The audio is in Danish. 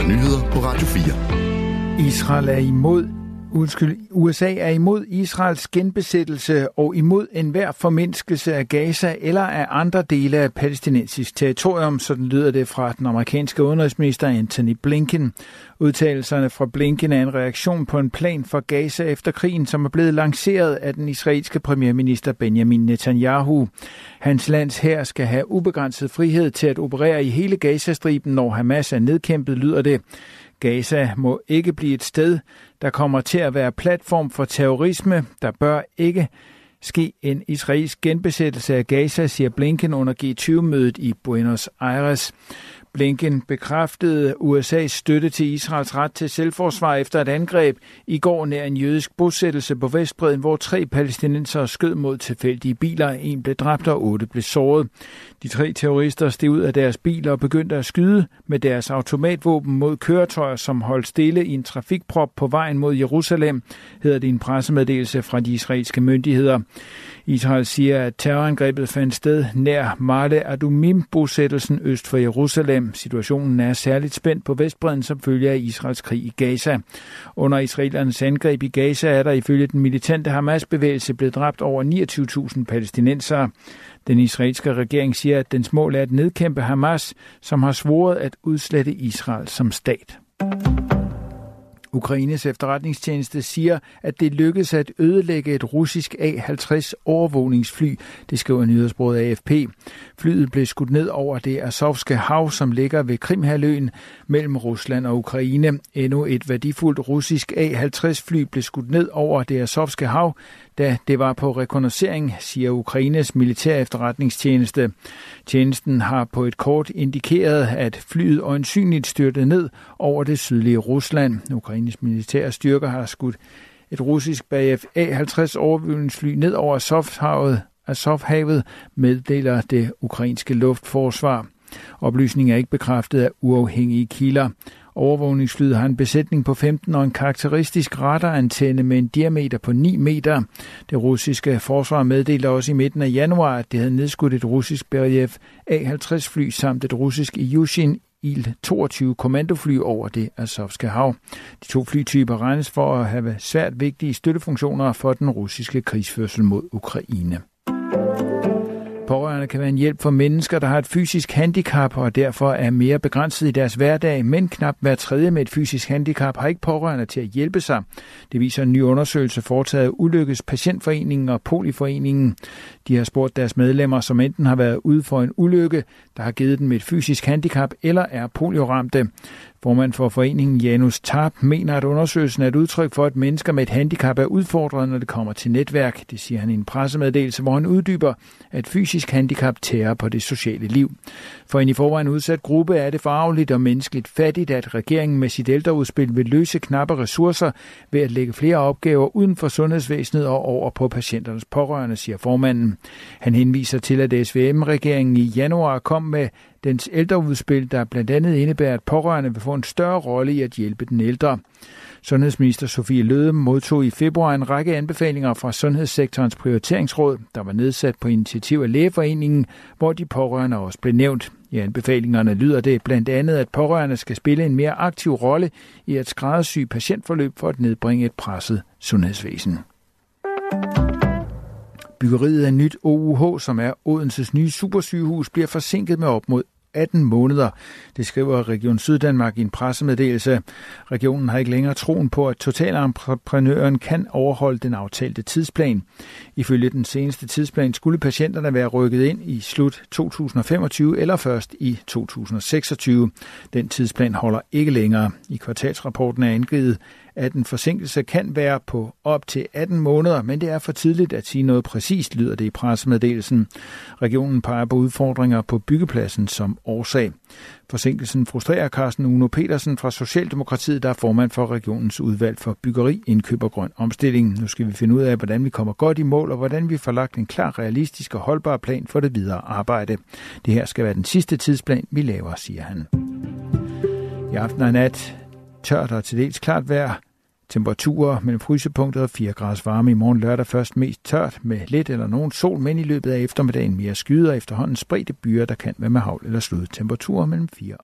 der nyheder på Radio 4. Israel er imod Undskyld, USA er imod Israels genbesættelse og imod enhver formindskelse af Gaza eller af andre dele af palæstinensisk territorium, sådan lyder det fra den amerikanske udenrigsminister Anthony Blinken. Udtalelserne fra Blinken er en reaktion på en plan for Gaza efter krigen, som er blevet lanceret af den israelske premierminister Benjamin Netanyahu. Hans lands her skal have ubegrænset frihed til at operere i hele Gazastriben, når Hamas er nedkæmpet, lyder det. Gaza må ikke blive et sted, der kommer til at være platform for terrorisme. Der bør ikke ske en israelsk genbesættelse af Gaza, siger Blinken under G20-mødet i Buenos Aires. Blinken bekræftede USA's støtte til Israels ret til selvforsvar efter et angreb i går nær en jødisk bosættelse på Vestbreden, hvor tre palæstinenser skød mod tilfældige biler. En blev dræbt og otte blev såret. De tre terrorister steg ud af deres biler og begyndte at skyde med deres automatvåben mod køretøjer, som holdt stille i en trafikprop på vejen mod Jerusalem, hedder det en pressemeddelelse fra de israelske myndigheder. Israel siger, at terrorangrebet fandt sted nær Male Adumim-bosættelsen øst for Jerusalem. Situationen er særligt spændt på Vestbreden som følge af Israels krig i Gaza. Under israelernes angreb i Gaza er der ifølge den militante Hamas-bevægelse blevet dræbt over 29.000 palæstinensere. Den israelske regering siger, at dens mål er at nedkæmpe Hamas, som har svoret at udslette Israel som stat. Ukraines efterretningstjeneste siger, at det lykkedes at ødelægge et russisk A-50 overvågningsfly, det skriver nyhedsbruget AFP. Flyet blev skudt ned over det Azovske hav, som ligger ved Krimhaløen mellem Rusland og Ukraine. Endnu et værdifuldt russisk A-50 fly blev skudt ned over det Azovske hav, da det var på rekognoscering, siger Ukraines militære efterretningstjeneste. Tjenesten har på et kort indikeret, at flyet øjensynligt styrtede ned over det sydlige Rusland. Ukraines militære styrker har skudt et russisk BF A-50 overvågningsfly ned over Azovhavet, Azovhavet, meddeler det ukrainske luftforsvar. Oplysningen er ikke bekræftet af uafhængige kilder. Overvågningsflyet har en besætning på 15 og en karakteristisk radarantenne med en diameter på 9 meter. Det russiske forsvar meddelte også i midten af januar, at det havde nedskudt et russisk Beriev A-50 fly samt et russisk Yushin Il-22 kommandofly over det Azovske hav. De to flytyper regnes for at have svært vigtige støttefunktioner for den russiske krigsførsel mod Ukraine. Pårørende kan være en hjælp for mennesker, der har et fysisk handicap og derfor er mere begrænset i deres hverdag, men knap hver tredje med et fysisk handicap har ikke pårørende til at hjælpe sig. Det viser en ny undersøgelse foretaget af Ulykkes Patientforeningen og Poliforeningen. De har spurgt deres medlemmer, som enten har været ude for en ulykke, der har givet dem et fysisk handicap, eller er polioramte. Formand for foreningen Janus Tarp mener, at undersøgelsen er et udtryk for, at mennesker med et handicap er udfordret, når det kommer til netværk. Det siger han i en pressemeddelelse, hvor han uddyber, at fysisk handicap tærer på det sociale liv. For en i forvejen udsat gruppe er det farveligt og menneskeligt fattigt, at regeringen med sit ældreudspil vil løse knappe ressourcer ved at lægge flere opgaver uden for sundhedsvæsenet og over på patienternes pårørende, siger formanden. Han henviser til, at SVM-regeringen i januar kom med dens ældreudspil, der blandt andet indebærer, at pårørende vil få en større rolle i at hjælpe den ældre. Sundhedsminister Sofie Løde modtog i februar en række anbefalinger fra Sundhedssektorens prioriteringsråd, der var nedsat på initiativ af Lægeforeningen, hvor de pårørende også blev nævnt. I anbefalingerne lyder det blandt andet, at pårørende skal spille en mere aktiv rolle i at skræddersy patientforløb for at nedbringe et presset sundhedsvæsen. Byggeriet af nyt OUH, som er Odenses nye supersygehus, bliver forsinket med op mod 18 måneder. Det skriver Region Syddanmark i en pressemeddelelse. Regionen har ikke længere troen på, at totalentreprenøren kan overholde den aftalte tidsplan. Ifølge den seneste tidsplan skulle patienterne være rykket ind i slut 2025 eller først i 2026. Den tidsplan holder ikke længere. I kvartalsrapporten er angivet, at en forsinkelse kan være på op til 18 måneder, men det er for tidligt at sige noget præcist, lyder det i pressemeddelelsen. Regionen peger på udfordringer på byggepladsen som årsag. Forsinkelsen frustrerer Carsten Uno Petersen fra Socialdemokratiet, der er formand for regionens udvalg for byggeri, indkøb og grøn omstilling. Nu skal vi finde ud af, hvordan vi kommer godt i mål, og hvordan vi får lagt en klar, realistisk og holdbar plan for det videre arbejde. Det her skal være den sidste tidsplan, vi laver, siger han. I aften og nat tørt og til dels klart vejr. Temperaturer mellem frysepunktet og 4 grader varme. I morgen lørdag først mest tørt med lidt eller nogen sol, men i løbet af eftermiddagen mere skyder efterhånden spredte byer, der kan være med havl eller slud. Temperaturer mellem 4